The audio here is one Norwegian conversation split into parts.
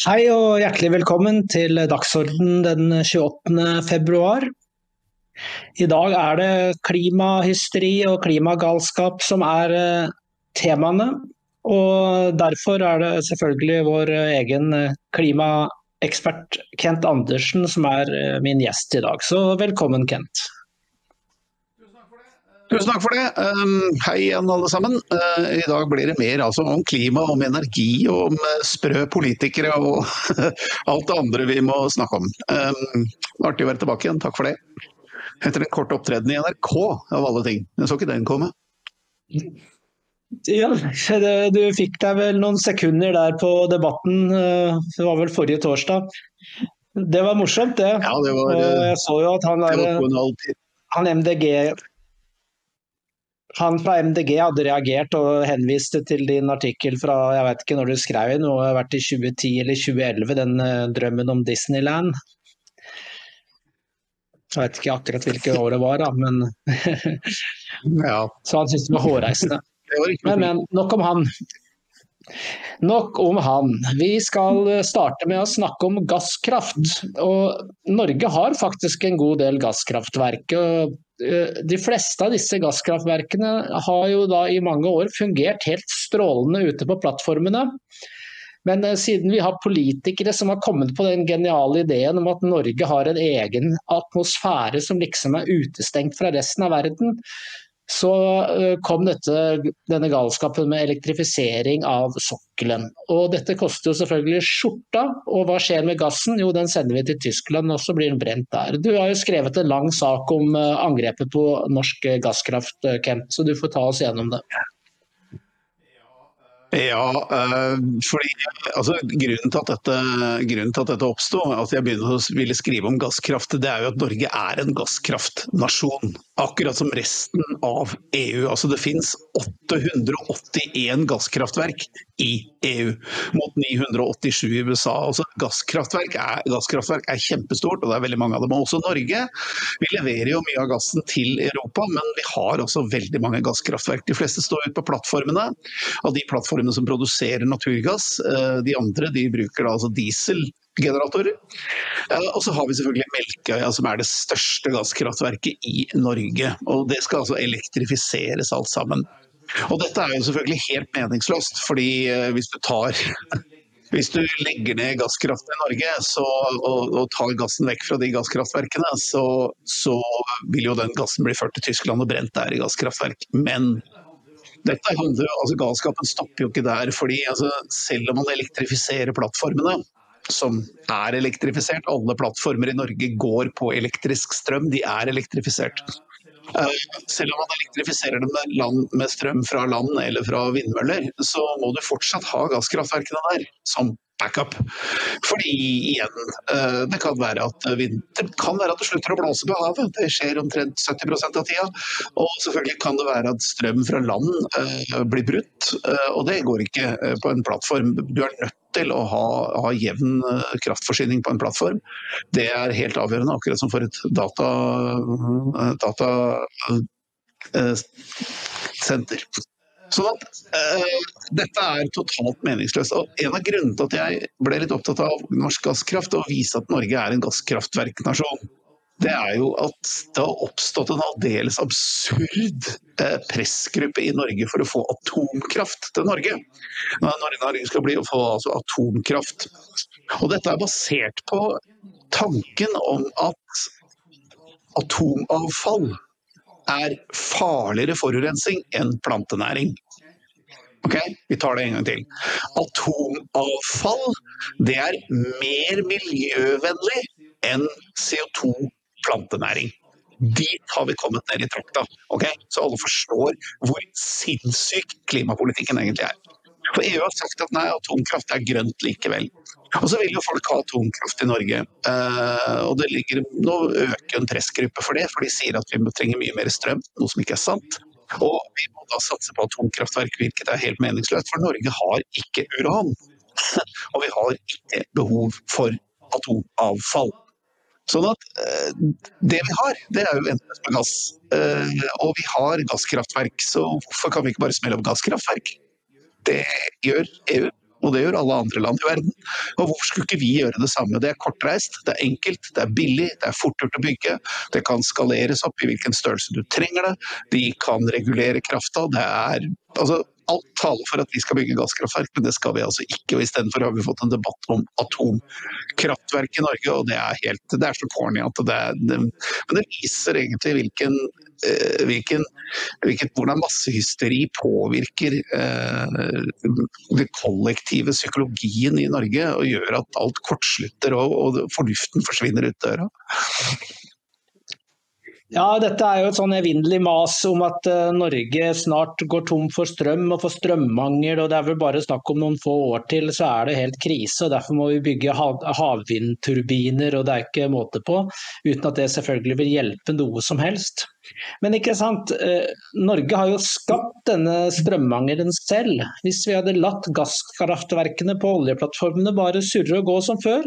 Hei og hjertelig velkommen til Dagsorden den 28. februar. I dag er det klimahysteri og klimagalskap som er eh, temaene. Og derfor er det selvfølgelig vår egen klimaekspert Kent Andersen som er eh, min gjest i dag. Så velkommen, Kent. Tusen takk for det. Um, hei igjen alle sammen. Uh, I dag blir det mer altså, om klima, om energi om uh, sprø politikere og alt det andre vi må snakke om. Um, artig å være tilbake igjen, takk for det. Etter en kort opptreden i NRK, av alle ting. Jeg så ikke den komme. Ja, du fikk deg vel noen sekunder der på debatten, uh, det var vel forrige torsdag. Det var morsomt, det. Ja, det var, og jeg så jo at han, der, han MDG han fra MDG hadde reagert og henviste til din artikkel fra jeg vet ikke når du skrev den, det har vært i 2010 eller 2011, den uh, drømmen om Disneyland. Jeg vet ikke akkurat hvilke år det var, da, men ja. Så han syntes det var hårreisende. Men, men, nok om han. Nok om han. Vi skal starte med å snakke om gasskraft. Og Norge har faktisk en god del gasskraftverk. og Eh, de fleste av disse gasskraftverkene har jo da i mange år fungert helt strålende ute på plattformene. Men eh, siden vi har politikere som har kommet på den geniale ideen om at Norge har en egen atmosfære som liksom er utestengt fra resten av verden, så eh, kom dette, denne galskapen med elektrifisering av sokkelen. Og dette koster jo selvfølgelig skjorta, og hva skjer med gassen? Jo, den sender vi til Tyskland, og så blir den brent der. Du har jo skrevet en lang sak om eh, angrepet på norsk gasskraft, eh, Kent, så du får ta oss gjennom det. Ja, fordi altså, grunnen, til dette, grunnen, til at dette, oppsto, at jeg begynner å ville skrive om gasskraft, det er jo at Norge er en gasskraftnasjon. Akkurat som resten av EU. Altså Det finnes 881 gasskraftverk i EU, mot 987 i USA. Altså gasskraftverk er, gasskraftverk er kjempestort, og det er veldig mange av dem. Også Norge. Vi leverer jo mye av gassen til Europa, men vi har også veldig mange gasskraftverk. De fleste står ute på plattformene. Av de plattformene som produserer naturgass. Eh, de andre de bruker da altså dieselgeneratorer. Eh, og så har vi selvfølgelig Melkøya, som er det største gasskraftverket i Norge. Og det skal altså elektrifiseres alt sammen. Og dette er jo selvfølgelig helt meningsløst, fordi eh, hvis du tar hvis du legger ned gasskraften i Norge så, og, og, tar gassen vekk fra de gasskraftverkene, så, så, vil jo den gassen bli ført til Tyskland og brent der i gasskraftverk. Men dette handler, altså Galskapen stopper jo ikke der. fordi altså, Selv om man elektrifiserer plattformene, som er elektrifisert, alle plattformer i Norge går på elektrisk strøm, de er elektrifisert. Uh, selv om man elektrifiserer dem med, land, med, strøm fra land eller fra vindmøller, så må du fortsatt ha gasskraftverkene der som backup. Fordi igjen, eh, det kan være at det kan være at det slutter å blåse på havet. Det skjer omtrent 70% av tida. Og selvfølgelig kan det være at strøm fra land uh, blir brutt. Og det går ikke på en plattform. Du er nødt til å ha, ha jevn kraftforsyning på en plattform. Det er helt avgjørende, akkurat som for et data, data senter. Sånn at eh, Dette er totalt meningsløst. og En av grunnene til at jeg ble litt opptatt av norsk gasskraft og vise at Norge er en gasskraftverknasjon, det er jo at det har oppstått en aldeles absurd uh, pressgruppe i Norge for å få atomkraft til Norge. Norge skal bli å få altså, atomkraft. Og dette er basert på tanken om at atomavfall er farligere forurensning enn plantenæring. Ok, Vi tar det en gang til. Atomavfall det er mer miljøvennlig enn CO2 plantenæring. Dit har vi kommet ned i trakta. Okay? Så alle forstår hvor sinnssyk klimapolitikken egentlig er. For EU har sagt at nei, atomkraft er grønt likevel. Og så vil jo folk ha atomkraft i Norge. Eh, og det ligger, Nå øker en pressgruppe for det, for de sier at vi trenger mye mer strøm, noe som ikke er sant. Og vi må da satse på atomkraftverk, hvilket er helt meningsløst, for Norge har ikke uran. og vi har ikke behov for atomavfall. Sånn at uh, det vi har, det er jo endeløst med gass. Uh, og vi har gasskraftverk, så hvorfor kan vi ikke bare smelle opp gasskraftverk? Det gjør EU. og det gjør alle andre land i verden. Og hvorfor skulle ikke vi gjøre det samme? Det er kortreist, det er enkelt, det er billig, det er fort gjort å bygge. Det kan skaleres opp i hvilken størrelse du trenger det. De kan regulere krafta. Det er altså alt taler for at vi skal bygge gasskraftverk, men det skal vi altså ikke. og Istedenfor har vi fått en debatt om atomkraftverk i Norge, og det er, helt, det er så corny at det, det Men det viser egentlig hvilken, eh, hvilken, hvilken hvordan massehysteri påvirker eh, den kollektive psykologien i Norge, og gjør at alt kortslutter og, og fornuften forsvinner ut døra. Ja, dette er jo et sånn evinnelig mas om at uh, Norge snart går tom for strøm og for strømmangel. og Det er vel bare snakk om noen få år til, så er det helt krise. og Derfor må vi bygge hav havvindturbiner, og det er ikke måte på. Uten at det selvfølgelig vil hjelpe noe som helst. Men ikke sant, uh, Norge har jo skapt denne strømmangelen selv. Hvis vi hadde latt gasskraftverkene på oljeplattformene bare surre og gå som før,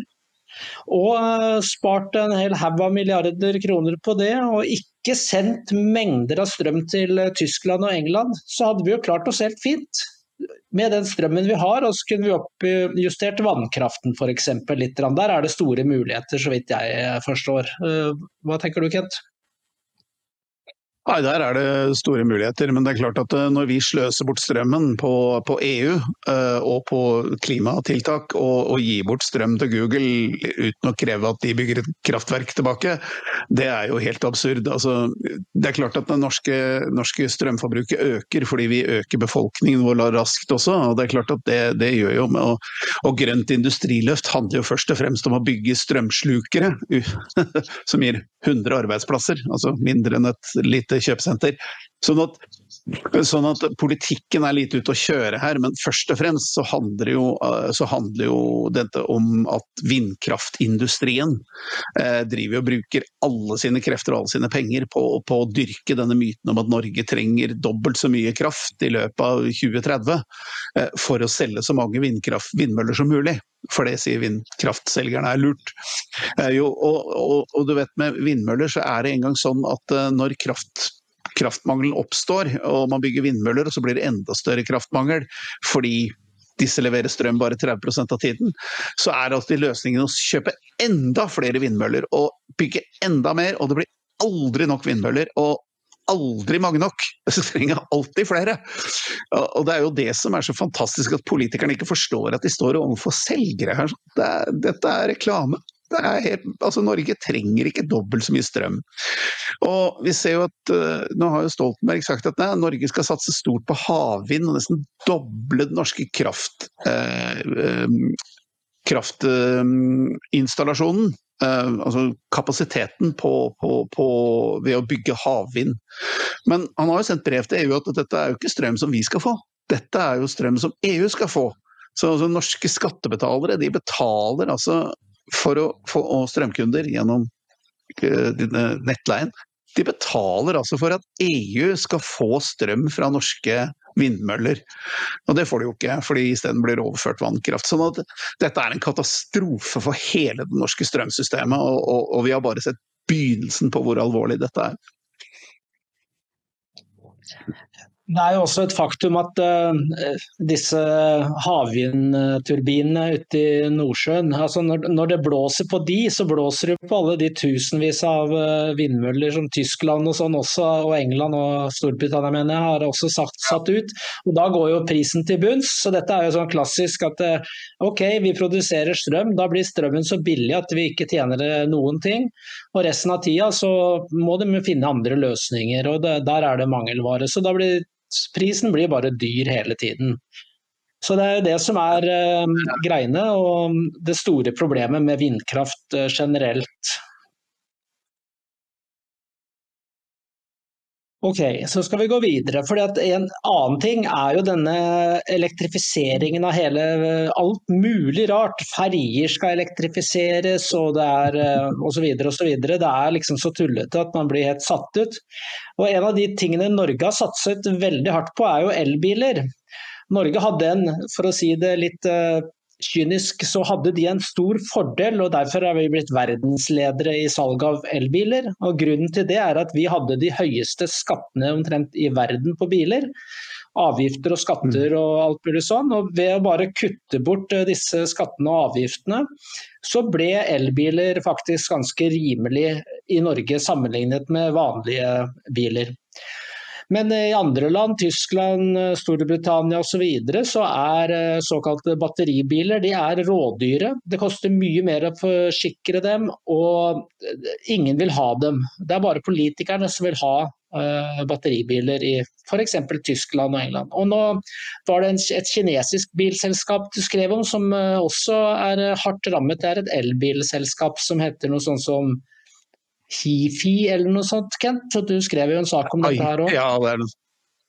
og eh, spart en hel haug av milliarder kroner på det, og ikke sendt mengder av strøm til eh, Tyskland og England, så hadde vi jo klart oss helt fint. Med den strømmen vi har, og så kunne vi oppjustert vannkraften f.eks. litt. Der er det store muligheter, så vidt jeg eh, forstår. Hva tenker du, Kent? Nei, Der er det store muligheter, men det er klart at eh, når vi sløser bort strømmen på, på EU uh, og på klimatiltak, og, og, gir bort strøm til Google uten å kreve at de bygger et kraftverk tilbake, det er jo helt absurd. Altså, det er klart at det norske, norske, strømforbruket øker fordi vi øker befolkningen vår raskt også. og det er klart at det, det gjør jo med, og, og, grønt industriløft handler jo først og fremst om å bygge strømslukere som gir 100 arbeidsplasser, altså mindre enn et lite kjøpesenter. Sånn at, sånn at, politikken er litt ute å kjøre her, men først og fremst så handler jo, eh, så handler jo dette om at vindkraftindustrien eh, driver og bruker alle sine krefter og alle sine penger på, på, å dyrke denne myten om at Norge trenger dobbelt så mye kraft i løpet av 2030 eh, for å selge så mange vindmøller som mulig. For det sier vindkraftselgerne er lurt. Eh, jo, og, og, og, du vet med vindmøller så er det engang sånn at eh, når kraft kraftmangelen oppstår, og man bygger vindmøller, og så blir det enda større kraftmangel fordi disse leverer strøm bare 30% av tiden, så er alltid løsningen å kjøpe enda flere vindmøller og bygge enda mer, og det blir aldri nok vindmøller. og aldri mange nok. Så trenger jeg alltid flere. Og det er jo det som er så fantastisk, at politikerne ikke forstår at de står overfor selgere her. Det er, dette er reklame. Helt, altså Norge trenger ikke dobbelt så mye strøm. Og vi ser jo at uh, Nå har jo Stoltenberg sagt at nei, Norge skal satse stort på havvind og nesten doble den norske kraft, eh, um, kraftinstallasjonen. Eh, altså kapasiteten på, på, på, ved å bygge havvind. Men han har jo sendt brev til EU at dette er jo ikke strøm som vi skal få. Dette er jo strøm som EU skal få. Så altså, norske skattebetalere de betaler altså for å få strømkunder gjennom uh, nettleien. De betaler altså for at EU skal få strøm fra norske vindmøller. Og det får de jo ikke, fordi isteden blir det overført vannkraft. Sånn at dette er en katastrofe for hele det norske strømsystemet, og, og, og vi har bare sett begynnelsen på hvor alvorlig dette er. Det er jo også et faktum at uh, disse havvindturbinene ute i Nordsjøen altså når, når, det blåser på de, så blåser det på alle de tusenvis av uh, vindmøller som Tyskland og sånn også, og England og Storbritannia mener jeg, har også satt, satt ut. Og Da går jo prisen til bunns. så Dette er jo sånn klassisk at uh, ok, vi produserer strøm, da blir strømmen så billig at vi ikke tjener noen ting. Og resten av tida så må de finne andre løsninger, og det, der er det mangelvare. Så da blir Prisen blir bare dyr hele tiden. Så Det er jo det som er uh, greiene, og det store problemet med vindkraft uh, generelt. Ok, så skal vi gå videre. for En annen ting er jo denne elektrifiseringen av hele alt mulig rart. Ferjer skal elektrifiseres og det er osv. osv. Det er liksom så tullete at man blir helt satt ut. Og En av de tingene Norge har satset veldig hardt på, er jo elbiler. Norge hadde en, for å si det litt eh, kynisk så hadde de en stor fordel, og derfor er vi blitt verdensledere i salg av elbiler. Og Grunnen til det er at vi hadde de høyeste skattene omtrent i verden på biler. avgifter og skatter og alt mulig sånn. Og ved å bare kutte bort eh, disse skattene og avgiftene, så ble elbiler faktisk ganske rimelig i Norge sammenlignet med vanlige biler. Men i andre land, Tyskland, Storbritannia osv., så, videre, så er eh, såkalte batteribiler de er rådyre. Det koster mye mer å forsikre dem, og ingen vil ha dem. Det er bare politikerne som vil ha Eh, batteribiler i f.eks. Tyskland og England. Og nå var det et kinesisk bilselskap du skrev om som eh, også er hardt rammet. Det er et elbilselskap som heter noe sånt som Hifi eller noe sånt, Kent? Så du skrev jo en sak om dette her òg. Ja,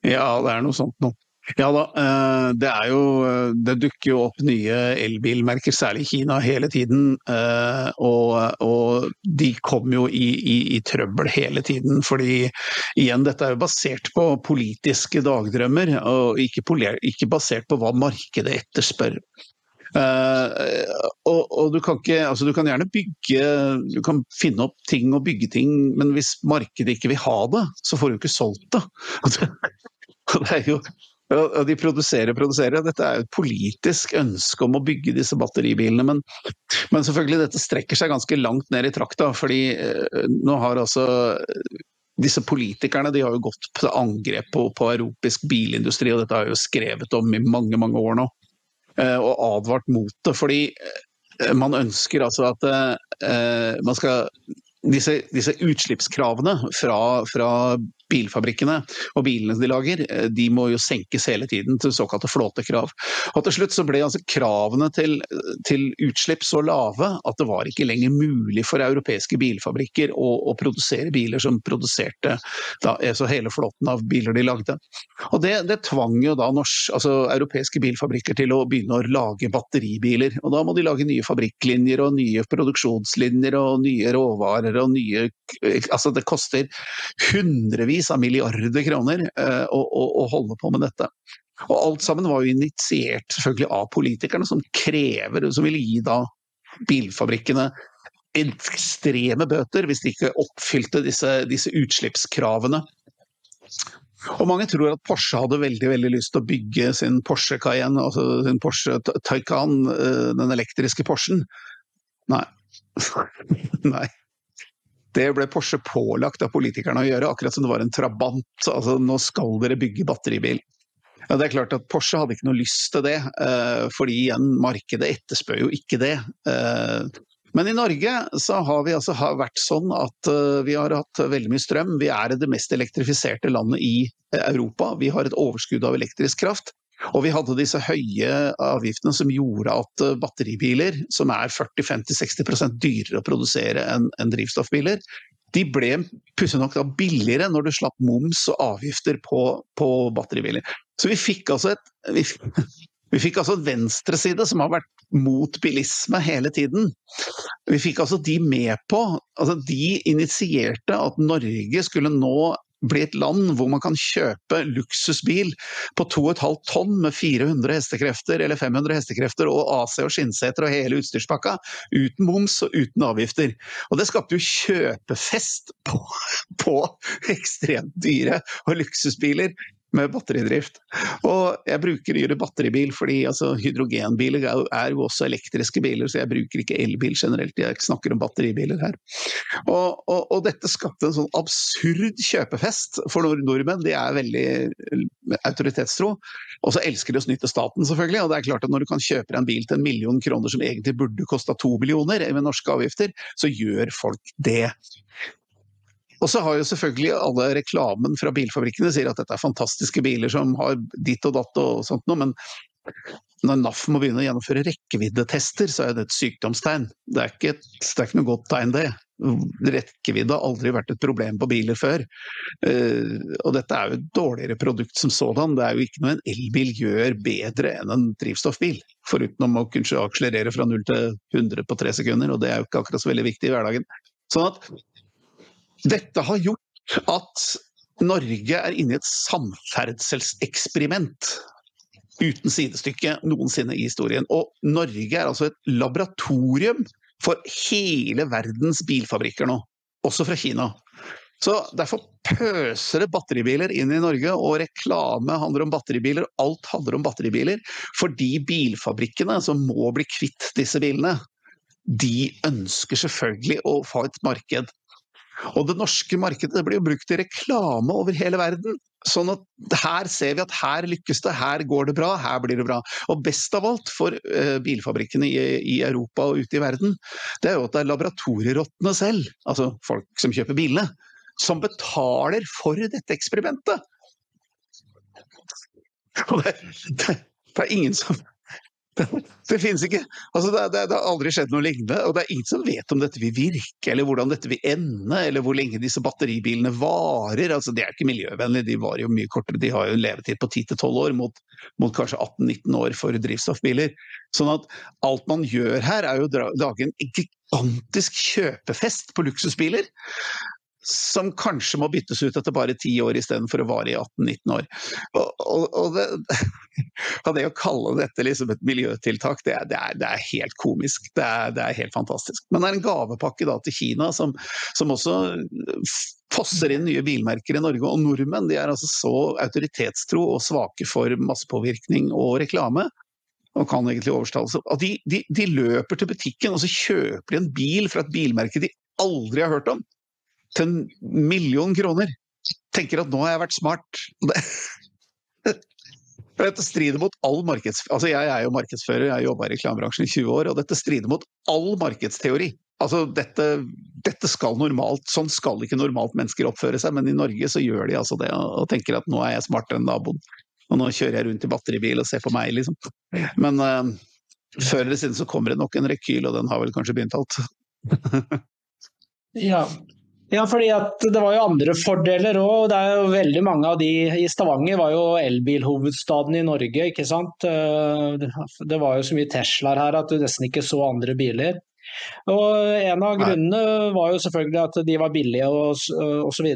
ja, det er noe sånt noe. Ja da, eh, det er jo eh, Det dukker jo opp nye elbilmerker, særlig i Kina, hele tiden. Eh, og, og de kommer jo i, i, i, trøbbel hele tiden. Fordi igjen, dette er jo basert på politiske dagdrømmer, og ikke, ikke basert på hva markedet etterspør. Uh, og, og, du kan ikke altså Du kan gjerne bygge Du kan finne opp ting og bygge ting, men hvis markedet ikke vil ha det, så får du ikke solgt det. det er jo og de produserer og produserer. Dette er jo et politisk ønske om å bygge disse batteribilene. Men, men selvfølgelig, dette strekker seg ganske langt ned i trakta. fordi eh, nå har altså disse politikerne de har jo gått til angrep på, på europeisk bilindustri, og dette har jeg jo skrevet om i mange mange år nå. Eh, og advart mot det. Fordi eh, man ønsker altså at eh, man skal disse, disse utslippskravene fra, fra bilfabrikkene og bilene de lager, eh, de må jo senkes hele tiden til såkalte flåtekrav. Og til slutt så ble altså kravene til, til, utslipp så lave at det var ikke lenger mulig for europeiske bilfabrikker å, å produsere biler som produserte da, altså hele flåten av biler de lagde. Og det, det tvang jo da norsk, altså europeiske bilfabrikker til å begynne å lage batteribiler. Og da må de lage nye fabrikklinjer og nye produksjonslinjer og nye råvarer og nye Altså det koster hundrevis hundrevis av milliarder kroner eh, å, å, å holde på med dette. Og alt sammen var jo initiert selvfølgelig av politikerne, som krever, som ville gi da bilfabrikkene ekstreme bøter hvis de ikke oppfylte disse, disse utslippskravene. Og mange tror at Porsche hadde veldig veldig lyst til å bygge sin Porsche Cayenne, altså sin Porsche Taycan, eh, den elektriske Porschen. Nei. Nei. Det ble Porsche pålagt av politikerne å gjøre, akkurat som det var en trabant. Altså, nå skal dere bygge batteribil. Ja, det er klart at Porsche hadde ikke noe lyst til det, eh, fordi igjen, markedet etterspør jo ikke det. Eh, men i Norge så har vi altså vært sånn at eh, vi har hatt veldig mye strøm. Vi er det mest elektrifiserte landet i Europa. Vi har et overskudd av elektrisk kraft. Og vi hadde disse høye avgiftene som gjorde at eh, batteribiler, som er 40-50-60% dyrere å produsere enn en drivstoffbiler, de ble pussig nok da billigere når du slapp moms og avgifter på, på batteribiler. Så vi fikk altså et vi, vi fikk altså en venstreside som har vært mot bilisme hele tiden. Vi fikk altså de med på altså De initierte at Norge skulle nå bli et land hvor man kan kjøpe luksusbil på 2,5 tonn med 400 hestekrefter eller 500 hestekrefter og AC og skinnseter og hele utstyrspakka, uten moms og uten avgifter. Og det skapte jo kjøpefest på, på ekstremt dyre og luksusbiler med batteridrift. Og jeg bruker yre batteribil fordi altså, hydrogenbiler er jo også elektriske biler, så jeg bruker ikke elbil generelt, jeg snakker om batteribiler her. Og, og, og dette skapte en sånn absurd kjøpefest for nordmenn, de er veldig autoritetstro. Og så elsker de å snytte staten, selvfølgelig. Og det er klart at når du kan kjøpe en bil til en million kroner som egentlig burde kosta to millioner med norske avgifter, så gjør folk det. Og så har jo selvfølgelig alle reklamen fra bilfabrikkene sier at dette er fantastiske biler som har ditt og datt og sånt noe, men når NAF må begynne å gjennomføre rekkeviddetester, så er det et sykdomstegn. Det er ikke, et, det er ikke noe godt tegn, det. Rekkevidde har aldri vært et problem på biler før. Uh, og dette er jo et dårligere produkt som sådan. Det er jo ikke noe en elbil gjør bedre enn en drivstoffbil. Foruten å kunne akselerere fra 0 til 100 på tre sekunder, og det er jo ikke akkurat så veldig viktig i hverdagen. Sånn at dette har gjort at Norge er inne i et samferdselseksperiment uten sidestykke noensinne i historien. Og Norge er altså et laboratorium for hele verdens bilfabrikker nå, også fra Kina. Så Derfor pøser det batteribiler inn i Norge, og reklame handler om batteribiler. Alt handler om batteribiler. Fordi bilfabrikkene som må bli kvitt disse bilene, de ønsker selvfølgelig å få et marked. Og det norske markedet blir jo brukt i reklame over hele verden. Sånn at her ser vi at her lykkes det, her går det bra, her blir det bra. Og best av alt for uh, bilfabrikkene i, Europa og ute i verden, det er jo at det er laboratorierottene selv, altså folk som kjøper bilene, som betaler for dette eksperimentet. Og det, det, det er ingen som det finnes ikke. Altså, det, det, det, har aldri skjedd noe lignende. Og det er ingen som vet om dette vil virke, eller hvordan dette vil ende, eller hvor lenge disse batteribilene varer. Altså, de er ikke miljøvennlige, de varer jo mye kortere. De har jo en levetid på 10-12 år, mot, mot kanskje 18-19 år for drivstoffbiler. Sånn at alt man gjør her, er jo å lage en gigantisk kjøpefest på luksusbiler som kanskje må byttes ut etter bare ti år istedenfor å vare i 18-19 år. Og, og, og, det, det, å kalle dette liksom et miljøtiltak, det det er, det er helt komisk. Er, det er, helt fantastisk. Men det er en gavepakke da, til Kina som, som også fosser inn nye bilmerker i Norge. Og nordmenn de er altså så autoritetstro og svake for massepåvirkning og reklame og kan egentlig overstallelse. At de, de, de, løper til butikken og så kjøper de en bil fra et bilmerke de aldri har hørt om til en million kroner. Tenker at nå har jeg vært smart. Det, dette strider mot all markeds... Altså jeg er jo markedsfører, jeg jobba i reklamebransjen i 20 år, og dette strider mot all markedsteori. Altså dette, dette, skal normalt, Sånn skal ikke normalt mennesker oppføre seg, men i Norge så gjør de altså det og tenker at nå er jeg smartere enn naboen. Og nå kjører jeg rundt i batteribil og ser på meg, liksom. Men uh, før eller siden så kommer det nok en rekyl, og den har vel kanskje begynt alt. ja, ja, fordi det var jo andre fordeler òg. Veldig mange av de i Stavanger var jo elbilhovedstaden i Norge. ikke sant? Eh, det var jo så mye Teslaer her at du nesten ikke så andre biler. Og En av grunnene var jo selvfølgelig at de var billige og osv.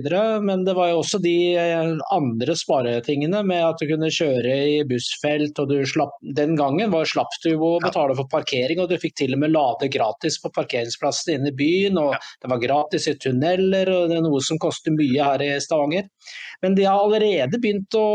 Men det var jo også de eh, andre sparetingene med at du kunne kjøre i bussfelt. og du slapp, Den gangen var, slapp du å betale for parkering, og du fikk til og med lade gratis på parkeringsplassene inne i byen. og Det var gratis i tunneler, og det er noe som koster mye her i Stavanger. Men de har allerede begynt å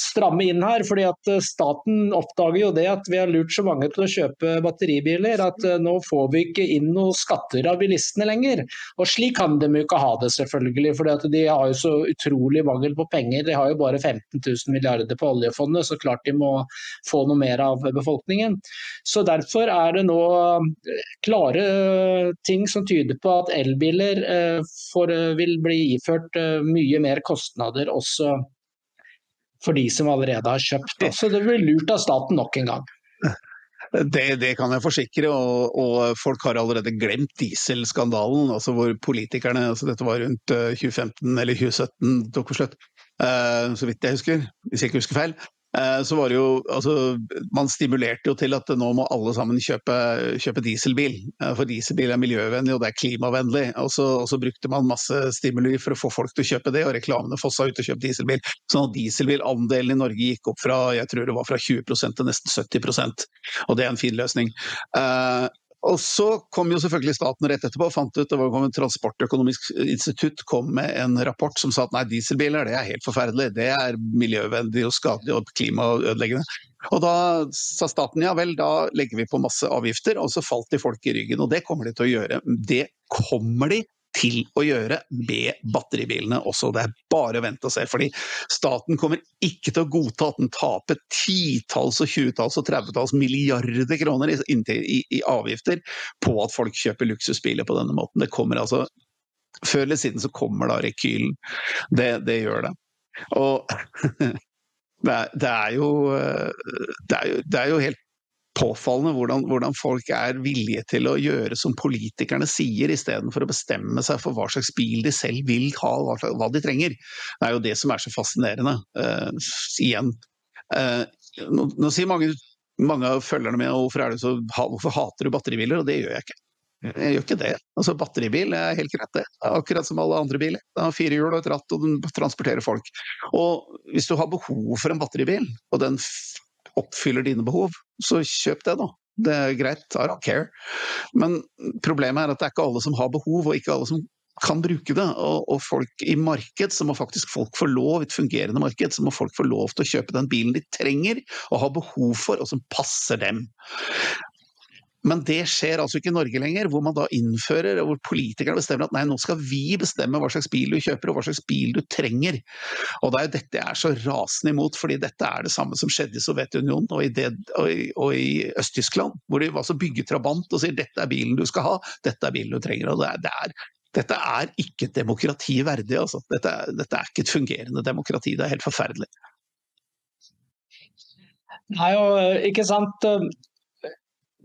stramme inn her. fordi at eh, Staten oppdager jo det at vi har lurt så mange til å kjøpe batteribiler at eh, nå får vi ikke inn noen skatter av bilistene lenger. Og Slik kan de jo ikke ha det, selvfølgelig. For de har jo så utrolig mangel på penger. De har jo bare 15 000 milliarder på oljefondet, så klart de må få noe mer av befolkningen. Så Derfor er det nå eh, klare ting som tyder på at elbiler vil bli iført mye mer kostnader også for de som allerede har kjøpt. Så det blir lurt av staten nok en gang. Det, det, kan jeg forsikre, og, og, folk har allerede glemt dieselskandalen. altså Hvor politikerne altså Dette var rundt 2015 eh, eller 2017, tok for slutt, uh, så vidt jeg husker, hvis jeg ikke husker feil. Eh, så var det jo altså, Man stimulerte jo til at nå må alle sammen kjøpe, kjøpe dieselbil. Eh, for dieselbil er miljøvennlig og det er klimavennlig. Og så, og så, brukte man masse stimuli for å få folk til å kjøpe det, og reklamene fossa ut og kjøpe dieselbil. Sånn at dieselbilandelen i Norge gikk opp fra jeg tror det var fra 20% til nesten 70% og det er en fin løsning. Og så kom jo selvfølgelig staten rett etterpå og fant ut det var kommet Transportøkonomisk institutt kom med en rapport som sa at nei, dieselbiler det er helt forferdelig, det er miljøvennlig og skadelig og klimaødeleggende. Og da sa staten ja vel, da legger vi på masse avgifter, og så falt de folk i ryggen. Og det kommer de til å gjøre. Det kommer de til å gjøre med batteribilene også. Det er bare å vente og se. fordi staten kommer ikke til å godta at den taper titalls og tjuetalls og tredvetalls milliarder kroner i, i, i, avgifter på at folk kjøper luksusbiler på denne måten. Det kommer altså Før eller siden så kommer da rekylen. Det, det gjør det. Og det er, det, er jo, det, er jo, det er jo helt påfallende hvordan, hvordan, folk er villige til å gjøre som politikerne sier, istedenfor å bestemme seg for hva slags bil de selv vil ha, hva, hva de trenger. Det er jo det som er så fascinerende. Uh, igjen. Uh, nå, nå, sier mange, mange, av følgerne mine hvorfor, så, hvorfor hater du batteribiler, og det gjør jeg ikke. Jeg gjør ikke det. Altså, batteribil er helt greit, det. akkurat som alle andre biler. Den har fire hjul og et ratt, og den transporterer folk. Og hvis du har behov for en batteribil, og den oppfyller dine behov, så kjøp det, da. Det er greit, I don't care. Men problemet er at det er ikke alle som har behov, og ikke alle som kan bruke det. Og, og, folk i marked, så må faktisk folk få lov, et fungerende marked, så må folk få lov til å kjøpe den bilen de trenger og har behov for, og som passer dem. Men det skjer altså ikke i Norge lenger, hvor man da innfører, og hvor politikerne bestemmer at nei, nå skal vi bestemme hva slags bil du kjøper og hva slags bil du trenger. Og det er jo dette jeg er så rasende imot, fordi dette er det samme som skjedde i Sovjetunionen og i, det, i, i Øst-Tyskland, hvor de altså bygger trabant og sier dette er bilen du skal ha, dette er bilen du trenger. og det er, det er dette er ikke et demokrati verdig. Altså. Dette, dette er ikke et fungerende demokrati. Det er helt forferdelig. Nei, og ikke sant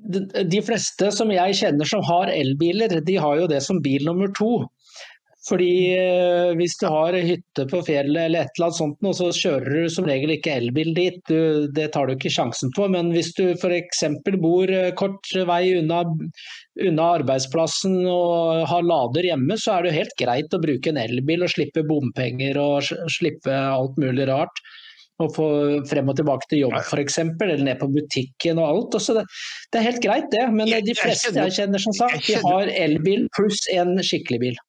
de fleste som jeg kjenner som har elbiler, de har jo det som bil nummer to. Fordi eh, hvis du har hytte på fjellet eller et eller annet sånt, så kjører du som regel ikke elbil dit. Det tar du ikke sjansen på. Men hvis du f.eks. bor eh, kort vei unna, unna, arbeidsplassen og har lader hjemme, så er det helt greit å bruke en elbil og slippe bompenger og slippe alt mulig rart å få frem og tilbake til jobb f.eks., eller ned på butikken og alt. Også det, det, er helt greit det, men jeg, de fleste jeg kjenner, jeg kjenner som sagt, de har elbil pluss en skikkelig bil.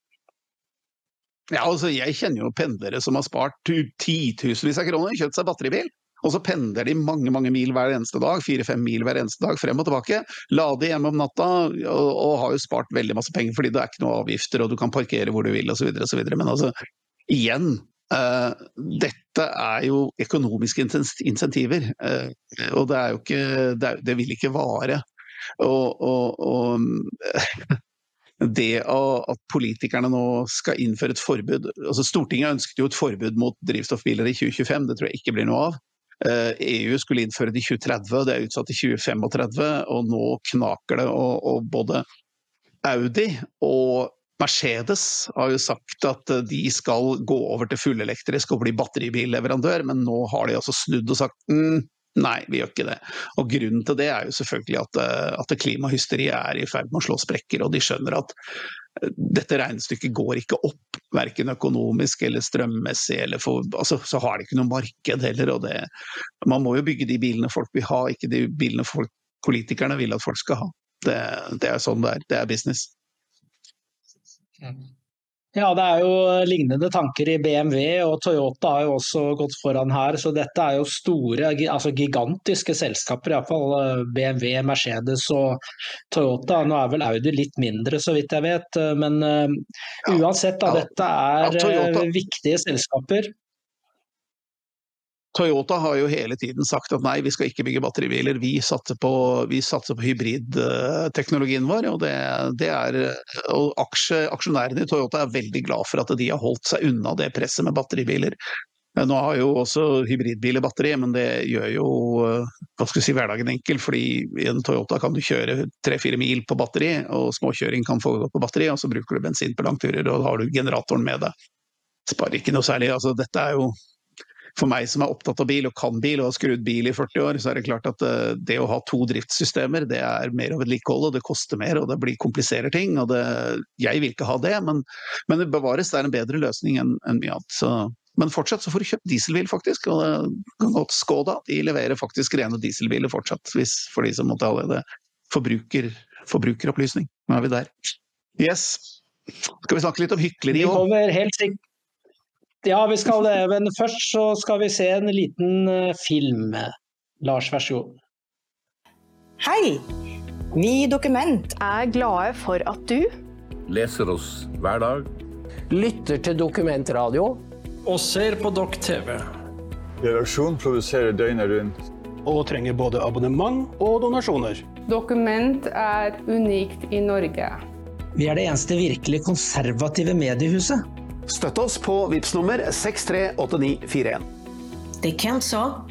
Ja, altså Jeg kjenner jo pendlere som har spart titusenvis av kroner, kjøpt seg batteribil. Og så pendler de mange mange mil hver eneste dag, fire-fem mil hver eneste dag frem og tilbake. Lader hjemme om natta og, og, har jo spart veldig masse penger fordi det er ikke noe avgifter og du kan parkere hvor du vil osv. Men altså, igjen, dette er jo økonomiske insentiver, uh, og det jo ikke Det, vil ikke vare. Og, og, og det at politikerne nå skal innføre et forbud altså Stortinget ønsket jo et forbud mot drivstoffbiler i 2025, det tror jeg ikke blir noe av. Uh, eh, EU skulle innføre det i 2030, det er utsatt til 2035, og nå knaker det. Og, og både Audi og Mercedes har jo sagt at eh, de skal gå over til fullelektrisk og bli batteribilleverandør, men nå har de altså snudd og sagt mm, nei, vi gjør ikke det. Og Grunnen til det er jo selvfølgelig at, eh, at klimahysteriet er i ferd med å slå sprekker, og de skjønner at eh, dette regnestykket går ikke opp, verken økonomisk eller strømmessig. Eller for, altså, så har de ikke noe marked heller. og det, Man må jo bygge de bilene folk vil ha, ikke de bilene folk, politikerne vil at folk skal ha. Det, det er sånn det er. Det er business. Ja, det er jo lignende tanker i BMW, og Toyota har jo også gått foran her. Så dette er jo store, altså gigantiske selskaper. Iallfall eh, BMW, Mercedes og Toyota. Nå er vel Audi litt mindre, så vidt jeg vet. Men uh, uansett, da, dette er ja, viktige selskaper. Toyota har jo hele tiden sagt at nei, vi skal ikke bygge batteribiler, vi satser på, på hybridteknologien vår. Og, det, det er, og aksje, aksjonærene i Toyota er veldig glad for at de har holdt seg unna det presset med batteribiler. Nå har jo også hybridbiler batteri, men det gjør jo hva skal si, hverdagen enkel. fordi i en Toyota kan du kjøre tre-fire mil på batteri, og småkjøring kan foregå på batteri. Og så bruker du bensin på langturer, og da har du generatoren med deg. Sparer ikke noe særlig. altså Dette er jo for meg som er opptatt av bil og kan bil og har skrudd bil i 40 år, så er det klart at eh, det å ha to driftssystemer, det er mer å vedlikeholde, det koster mer og det blir kompliserer ting. og det, Jeg vil ikke ha det, men, men det bevares. Det er en bedre løsning enn en mye annet. Så, men fortsatt så får du kjøpt dieselbil, faktisk. og det kan godt Skoda de leverer faktisk rene dieselbiler fortsatt, hvis, for de som måtte ha det. Forbruker, forbrukeropplysning. Nå er vi der. Yes. Skal vi snakke litt om hykleri òg? Vi kommer helt sikkert ja, vi skal det. Men først så skal vi se en liten eh, film. Lars, vær så god. Hei! Vi i Dokument er glade for at du Leser oss hver dag. Lytter til Dokumentradio. Og ser på Dokk TV. Redaksjonen produserer døgnet rundt. Og trenger både abonnement og donasjoner. Dokument er unikt i Norge. Vi er det eneste virkelig konservative mediehuset. Støtt oss på VIPS nummer 638941. Det Kent sa.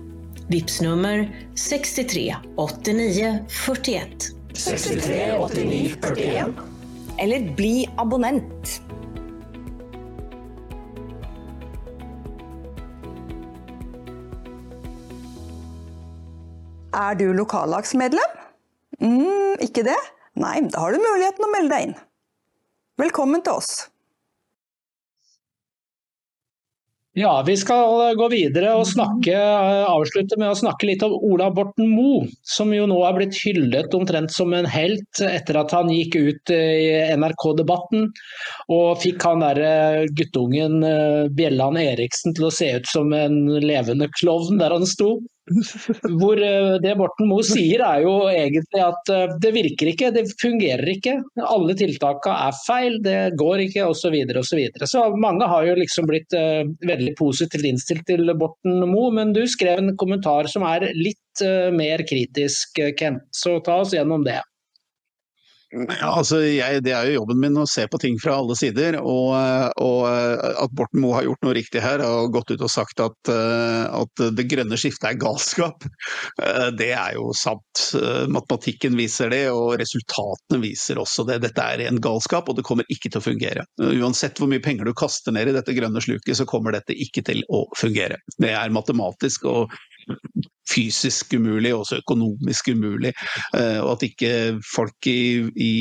VIPS nummer 638941. 638941. Eller bli abonnent. Er du lokallagsmedlem? Mm, ikke det? Nei, da har du muligheten å melde deg inn. Velkommen til oss. Ja, vi skal gå videre og snakke, avslutte med å snakke litt om Ola Borten Moe, som jo nå er blitt hyllet omtrent som en helt etter at han gikk ut i NRK-debatten og fikk han der guttungen Bjelland Eriksen til å se ut som en levende klovn der han sto. Hvor Det Borten Moe sier er jo egentlig at det virker ikke, det fungerer ikke. Alle tiltakene er feil, det går ikke osv. Så, videre, og så, videre. så mange har jo liksom blitt veldig positivt innstilt til Borten Moe, men du skrev en kommentar som er litt mer kritisk, Kent. Så ta oss gjennom det. Ja, altså jeg, Det er jo jobben min å se på ting fra alle sider. Og, og at Borten Moe har gjort noe riktig her, og gått ut og sagt at, at det grønne skiftet er galskap, det er jo sant. Matematikken viser det, og resultatene viser også det. Dette er en galskap, og det kommer ikke til å fungere. Uansett hvor mye penger du kaster ned i dette grønne sluket, så kommer dette ikke til å fungere. Det er matematisk og fysisk umulig, også økonomisk umulig. Og at ikke folk i, i,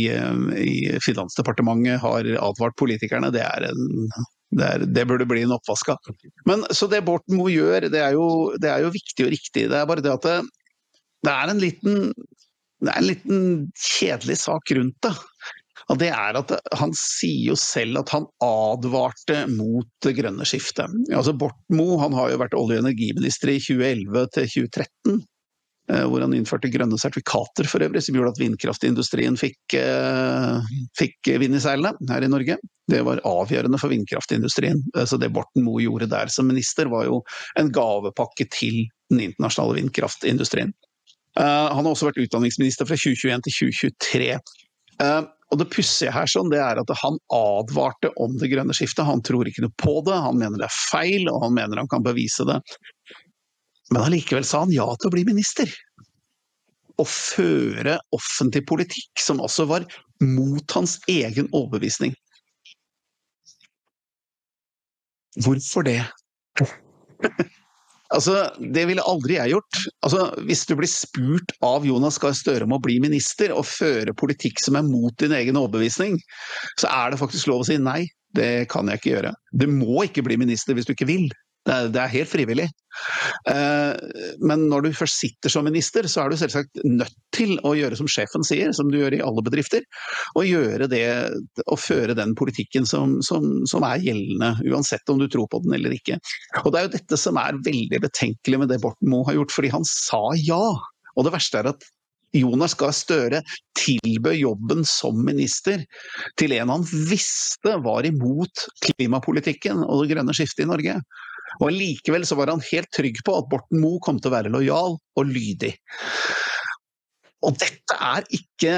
i Finansdepartementet har advart politikerne, det er en det, er, det, burde bli en oppvask av. Men så det Borten Moe gjør, det er, jo, det er, jo, viktig og riktig. Det er bare det at det, det er en liten er en liten kjedelig sak rundt det. Og det er at Han sier jo selv at han advarte mot det grønne skiftet. Altså Borten Moe han har jo vært olje- og energiminister i 2011 til 2013. Hvor han innførte grønne sertifikater for øvrig, som gjorde at vindkraftindustrien fikk, fikk vind i seilene her i Norge. Det var avgjørende for vindkraftindustrien. Så det Borten Moe gjorde der som minister, var jo en gavepakke til den internasjonale vindkraftindustrien. Han har også vært utdanningsminister fra 2021 til 2023. Og Det pussige her sånn, det er at han advarte om det grønne skiftet. Han tror ikke noe på det, han mener det er feil og han mener han kan bevise det. Men allikevel sa han ja til å bli minister. Å føre offentlig politikk som også var mot hans egen overbevisning. Hvorfor det? Altså, Det ville aldri jeg gjort. Altså, Hvis du blir spurt av Jonas Gahr Støre om å bli minister og føre politikk som er mot din egen overbevisning, så er det faktisk lov å si nei. Det kan jeg ikke gjøre. Du må ikke bli minister hvis du ikke vil. Det er, helt frivillig. Uh, men når du først sitter som minister, så er du selvsagt nødt til å gjøre som sjefen sier, som du gjør i alle bedrifter. Og gjøre det, og føre den politikken som, som, som, er gjeldende, uansett om du tror på den eller ikke. Og Det er jo dette som er veldig betenkelig med det Borten Moe har gjort, fordi han sa ja. Og det verste er at Jonas Gahr Støre tilbød jobben som minister til en han visste var imot klimapolitikken og det grønne skiftet i Norge. Og Likevel så var han helt trygg på at Borten Moe kom til å være lojal og lydig. Og dette er ikke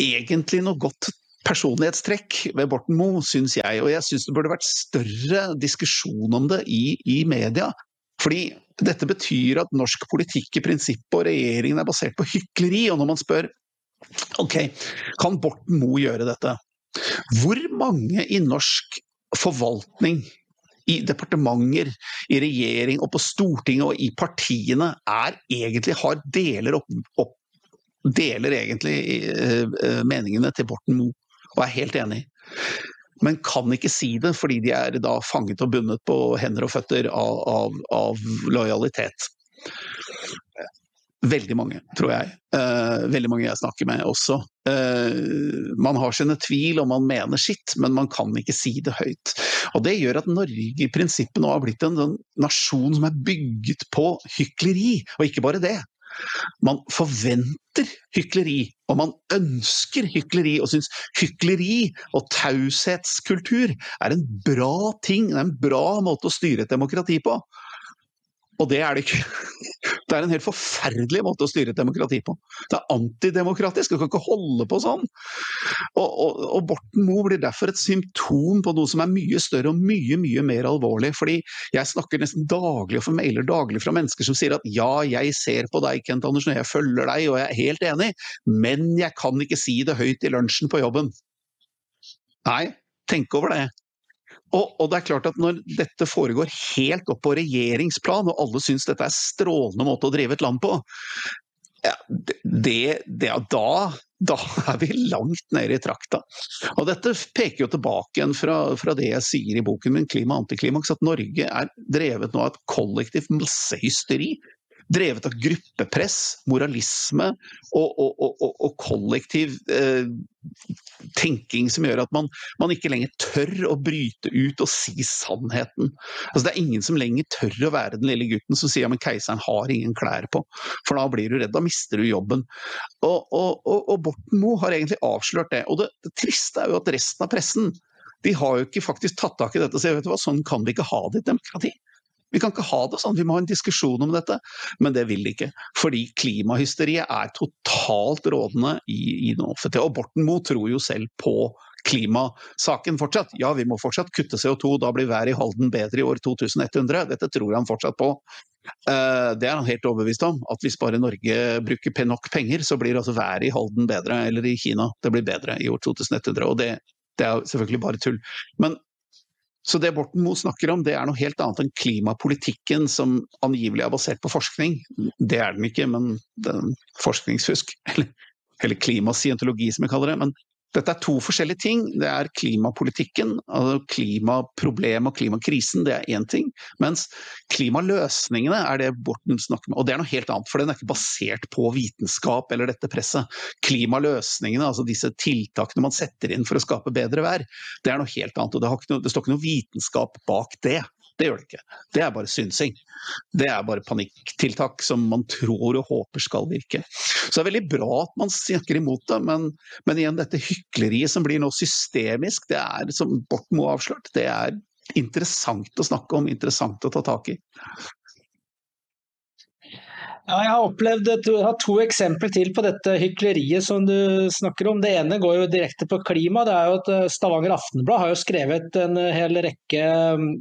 egentlig noe godt personlighetstrekk ved Borten Moe, syns jeg. Og jeg syns det burde vært større diskusjon om det i, i media. Fordi dette betyr at norsk politikk i prinsippet og regjeringen er basert på hykleri. Og når man spør ok, kan Borten Moe gjøre dette? Hvor mange i norsk forvaltning i departementer, i regjering og på Stortinget og i partiene er egentlig har deler opp, opp deler egentlig uh, meningene til Borten Moe og er helt enig. Men kan ikke si det fordi de er da fanget og bundet på hender og føtter av, av, av lojalitet. Veldig mange, tror jeg. Uh, veldig mange jeg snakker med også. Uh, man har sine tvil og man mener sitt, men man kan ikke si det høyt. Og Det gjør at Norge i prinsippet nå har blitt en, en nasjon som er bygget på hykleri, og ikke bare det. Man forventer hykleri, og man ønsker hykleri, og syns hykleri og taushetskultur er en bra ting, det er en bra måte å styre et demokrati på. Og det er det ikke. Det er en helt forferdelig måte å styre et demokrati på. Det er antidemokratisk, du kan ikke holde på sånn. Og, og, og Borten Moe blir derfor et symptom på noe som er mye større og mye mye mer alvorlig. Fordi jeg snakker nesten daglig og får mailer daglig fra mennesker som sier at ja, jeg ser på deg Kent Andersen, og jeg følger deg og jeg er helt enig, men jeg kan ikke si det høyt i lunsjen på jobben. Nei, tenk over det. Og, og, det er klart at Når dette foregår helt opp på regjeringsplan, og alle syns dette er strålende måte å drive et land på, ja, det, det, da da er vi langt nede i trakta. Og dette peker jo tilbake igjen fra, fra det jeg sier i boken min 'Klima og antiklimaks', at Norge er drevet nå av et kollektivt massehysteri drevet av gruppepress, moralisme og, og, og, og kollektiv eh, tenking som gjør at man, man, ikke lenger tør å bryte ut og si sannheten. Altså, det er ingen som lenger tør å være den lille gutten som sier at keiseren har ingen klær på, for da blir du redd, da mister du jobben. Og, Borten Moe har egentlig avslørt det. Og det, det triste er jo at resten av pressen de har jo ikke faktisk tatt tak i dette og sier vet hva, sånn kan vi ikke ha det i et demokrati. Vi kan ikke ha det sånn, vi må ha en diskusjon om dette. Men det vil de ikke. Fordi klimahysteriet er totalt rådende i, i den offentlige. Og Borten Moe tror jo selv på klimasaken fortsatt. Ja, vi må fortsatt kutte CO2, da blir været i Halden bedre i år 2100. Dette tror han fortsatt på. Eh, det er han helt overbevist om. At hvis bare Norge bruker nok penger, så blir altså været i Halden bedre. Eller i Kina, det blir bedre i år 2100. Og det, det er selvfølgelig bare tull. Men så det Borten Moe snakker om, det er noe helt annet enn klimapolitikken som angivelig er basert på forskning. Det er den ikke, men det er forskningsfusk. Eller, eller klimascientologi, som vi kaller det. Men dette er to forskjellige ting. Det er klimapolitikken, altså klimaproblemet og klimakrisen, det er én ting. Mens klimaløsningene er det Borten snakker med. Og det er noe helt annet, for den er ikke basert på vitenskap eller dette presset. Klimaløsningene, altså disse tiltakene man setter inn for å skape bedre vær, det er noe helt annet. Og det, noe, det står ikke noe vitenskap bak det. Det gjør det ikke. Det er bare synsing. Det er bare panikktiltak som man tror og håper skal virke. Så det er veldig bra at man snakker imot det, men, men igjen dette hykleriet som blir nå systemisk, det er som Borten Moe avslørt, det er interessant å snakke om, interessant å ta tak i. Ja, jeg har opplevd et, jeg har to eksempler til på dette hykleriet som du snakker om. Det ene går jo direkte på klima. det er jo at eh, Stavanger Aftenblad har jo skrevet en hel rekke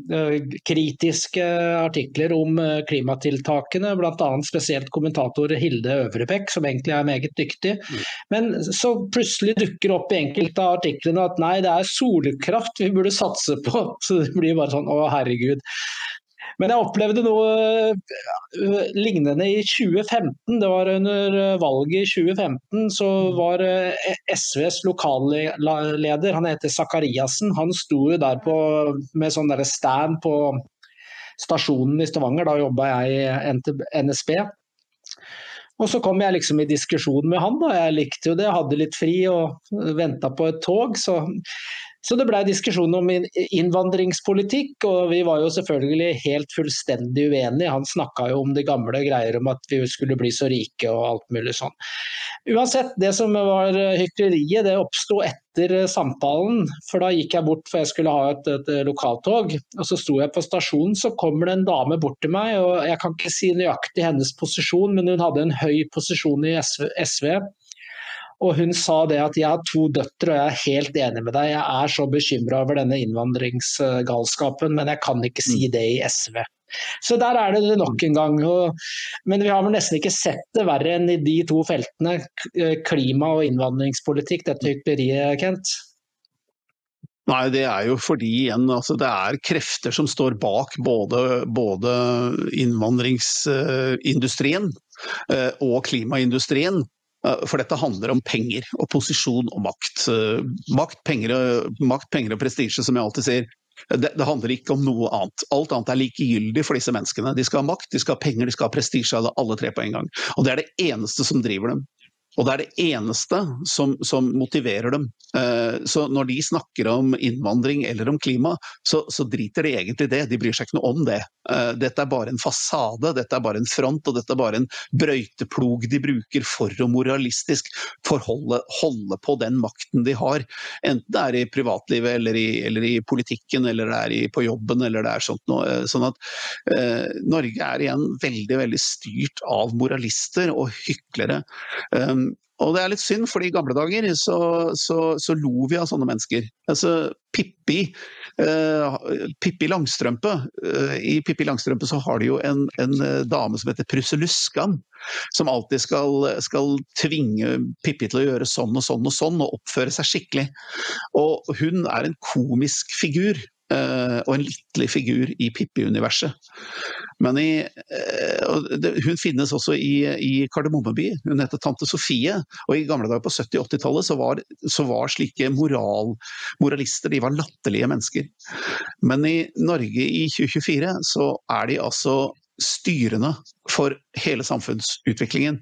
uh, kritiske artikler om klimatiltakene. Bl.a. spesielt kommentator Hilde Øvrebekk, som egentlig er meget dyktig. Men så plutselig dukker opp i enkelte av artiklene at nei, det er solkraft vi burde satse på. Så det blir bare sånn å herregud. Men jeg opplevde noe eh, lignende i 2015. Det var under eh, valget i 2015. Så var eh, SVs lokalleder, han heter Sakariassen, han sto jo der på, med sånn derre stand på stasjonen i Stavanger. Da jobba jeg i NSB. Og så kom jeg liksom i diskusjon med han. da, Jeg likte jo det, jeg hadde litt fri og venta på et tog. Så så det blei diskusjon om innvandringspolitikk, og vi var jo selvfølgelig helt fullstendig uenige. Han snakka jo om de gamle greier om at vi skulle bli så rike og alt mulig sånn. Uansett, det som var hykleriet, det oppsto etter samtalen. For da gikk jeg bort for jeg skulle ha et, et lokaltog. Og så sto jeg på stasjonen, så kommer det en dame bort til meg. og Jeg kan ikke si nøyaktig hennes posisjon, men hun hadde en høy posisjon i SV. SV og hun sa det at jeg har to døtre og jeg er helt enig med deg. Jeg er så bekymra over denne innvandringsgalskapen, men jeg kan ikke si mm. det i SV. Så der er det nok en gang. men vi har vel nesten ikke sett det verre enn i de to feltene. Klima- og innvandringspolitikk, dette hykleriet, Kent. Nei, det er jo fordi igjen, altså, det er krefter som står bak både, både innvandringsindustrien eh, og klimaindustrien. Eh, for dette handler om penger og posisjon og makt. Eh, makt, penger, makt, penger og prestisje, som jeg alltid sier. Det, det, handler ikke om noe annet. Alt annet er likegyldig for disse menneskene. De skal ha makt, de skal ha penger, de skal ha prestisje, alle tre på en gang. Og det er det eneste som driver dem. Og det er det eneste som, som motiverer dem. Eh, så når de snakker om innvandring eller om klima, så, så, driter de egentlig det. De bryr seg ikke noe om det. Eh, dette er bare en fasade, dette er bare en front, og dette er bare en brøyteplog de bruker for å moralistisk forholde holde på den makten de har. Enten det er i privatlivet eller i, eller i politikken, eller det er i, på jobben, eller det er sånt noe. Eh, sånn at Norge er igjen veldig, veldig styrt av moralister og hyklere. Um, og det er litt synd, for i gamle dager så, så, så lo vi av sånne mennesker. Altså, Pippi, eh, Pippi Langstrømpe. eh, I Pippi Langstrømpe så har de jo en, en uh, dame som heter Prusseluskan. Som alltid skal, skal, tvinge Pippi til å gjøre sånn og sånn og sånn, og oppføre seg skikkelig. Og hun er en komisk figur. eh, og en litterlig figur i Pippi-universet. Men i, hun finnes også i, i Kardemommeby. Hun heter tante Sofie. Og i gamle dager på 70-80-tallet så, så, var slike moral, moralister de var latterlige mennesker. Men i Norge i 2024 så er de altså styrende for hele samfunnsutviklingen.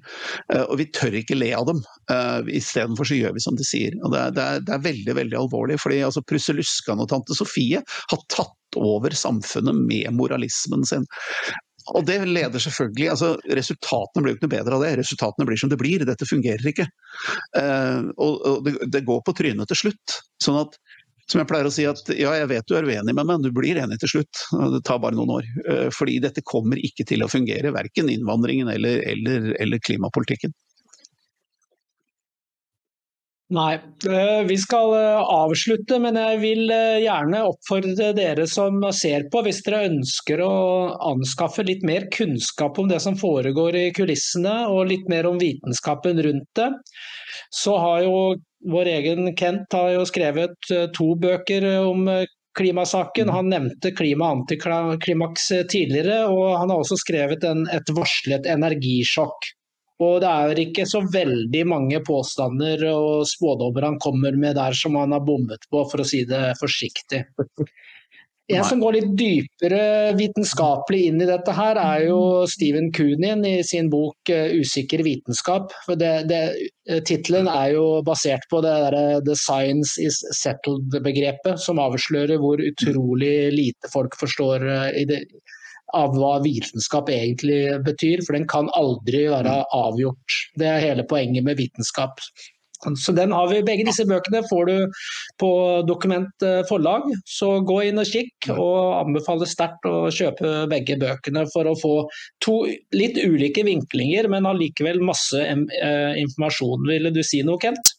Eh, og vi tør ikke le av dem. Uh, Istedenfor så gjør vi som de sier. Og det, er, det er, det er veldig veldig alvorlig. fordi altså, Prusseluskan og tante Sofie har tatt over samfunnet med moralismen sin. Og det leder selvfølgelig altså Resultatene blir jo ikke noe bedre av det. Resultatene blir som det blir. Dette fungerer ikke. Uh, og, og det, det, går på trynet til slutt. Sånn at som jeg pleier å si at ja, jeg vet du er uenig med meg, men du blir enig til slutt. Det tar bare noen år. Eh, fordi dette kommer ikke til å fungere, verken innvandringen eller, eller, eller klimapolitikken. Nei, eh, vi skal eh, avslutte, men jeg vil gjerne oppfordre dere som ser på, hvis dere ønsker å anskaffe litt mer kunnskap om det som foregår i kulissene, og litt mer om vitenskapen rundt det, så har jo vår egen Kent har jo skrevet eh, to bøker om eh, klimasaken. Han nevnte klima antiklimaks eh, tidligere, og han har også skrevet en, et varslet energisjokk. Og det er ikke så veldig mange påstander og spådommer han kommer med der som han har bommet på, for å si det forsiktig. En som går litt dypere vitenskapelig inn i dette, her er jo Steven Kunin i sin bok eh, 'Usikker vitenskap'. Eh, Tittelen er jo basert på det der, eh, 'the science is settled'-begrepet, som avslører hvor utrolig lite folk forstår det, av hva vitenskap egentlig betyr. For den kan aldri være avgjort. Det er hele poenget med vitenskap. Så den har vi, Begge disse bøkene får du på Dokument eh, forlag, så gå inn og kikk. Og anbefaler sterkt å kjøpe begge bøkene for å få to litt ulike vinklinger, men allikevel masse eh, informasjon. Ville du si noe, Kent?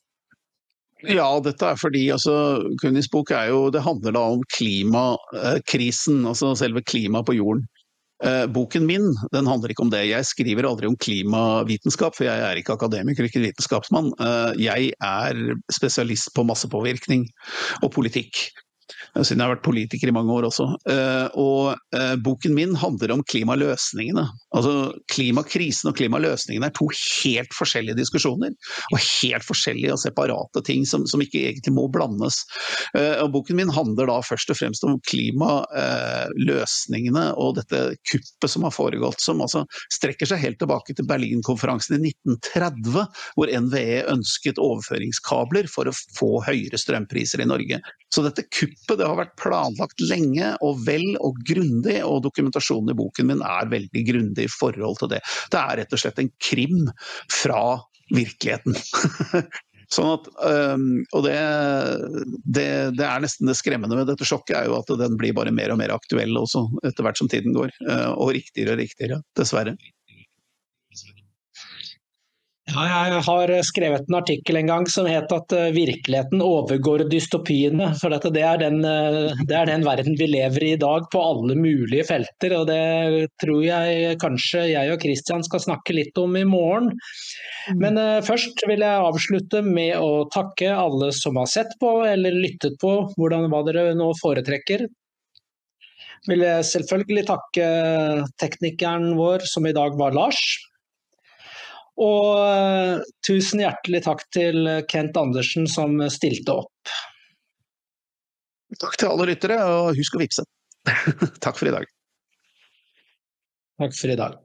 Ja, dette er fordi altså, Kunis bok er jo, det handler da om klimakrisen, altså selve klimaet på jorden. Eh, boken min den handler ikke om det. Jeg skriver aldri om klimavitenskap, for jeg er ikke akademiker, ikke vitenskapsmann. Eh, jeg er spesialist på massepåvirkning og politikk siden jeg har vært politiker i mange år også. Eh, og eh, boken min handler om klimaløsningene. Altså Klimakrisen og klimaløsningene er to helt forskjellige diskusjoner. Og helt forskjellige og separate ting som, som ikke egentlig må blandes. Eh, og boken min handler da først og fremst om klimaløsningene og dette kuppet som har foregått, som altså strekker seg helt tilbake til Berlinkonferansen i 1930, hvor NVE ønsket overføringskabler for å få høyere strømpriser i Norge. Så dette kuppet det har vært planlagt lenge og vel og grundig, og dokumentasjonen i boken min er veldig grundig i forhold til det. Det er rett og slett en krim fra virkeligheten. Sånn at, og det, det, det, er nesten det skremmende med dette sjokket, er jo at den blir bare mer og mer aktuell også etter hvert som tiden går. Øh, og riktigere og riktigere, dessverre. Ja, jeg har skrevet en artikkel en gang som het at eh, virkeligheten overgår dystopiene. For det er, den, eh, det, er den, verden vi lever i i dag på alle mulige felter. Og det tror jeg kanskje jeg og Kristian skal snakke litt om i morgen. Mm. Men uh, først vil jeg avslutte med å takke alle som har sett på eller lyttet på, hvordan hva dere nå foretrekker. Vil jeg selvfølgelig takke teknikeren vår, som i dag var Lars. Og uh, tusen hjertelig takk til Kent Andersen som stilte opp. Takk til alle lyttere, og husk å vippse. takk for i dag. Takk for i dag.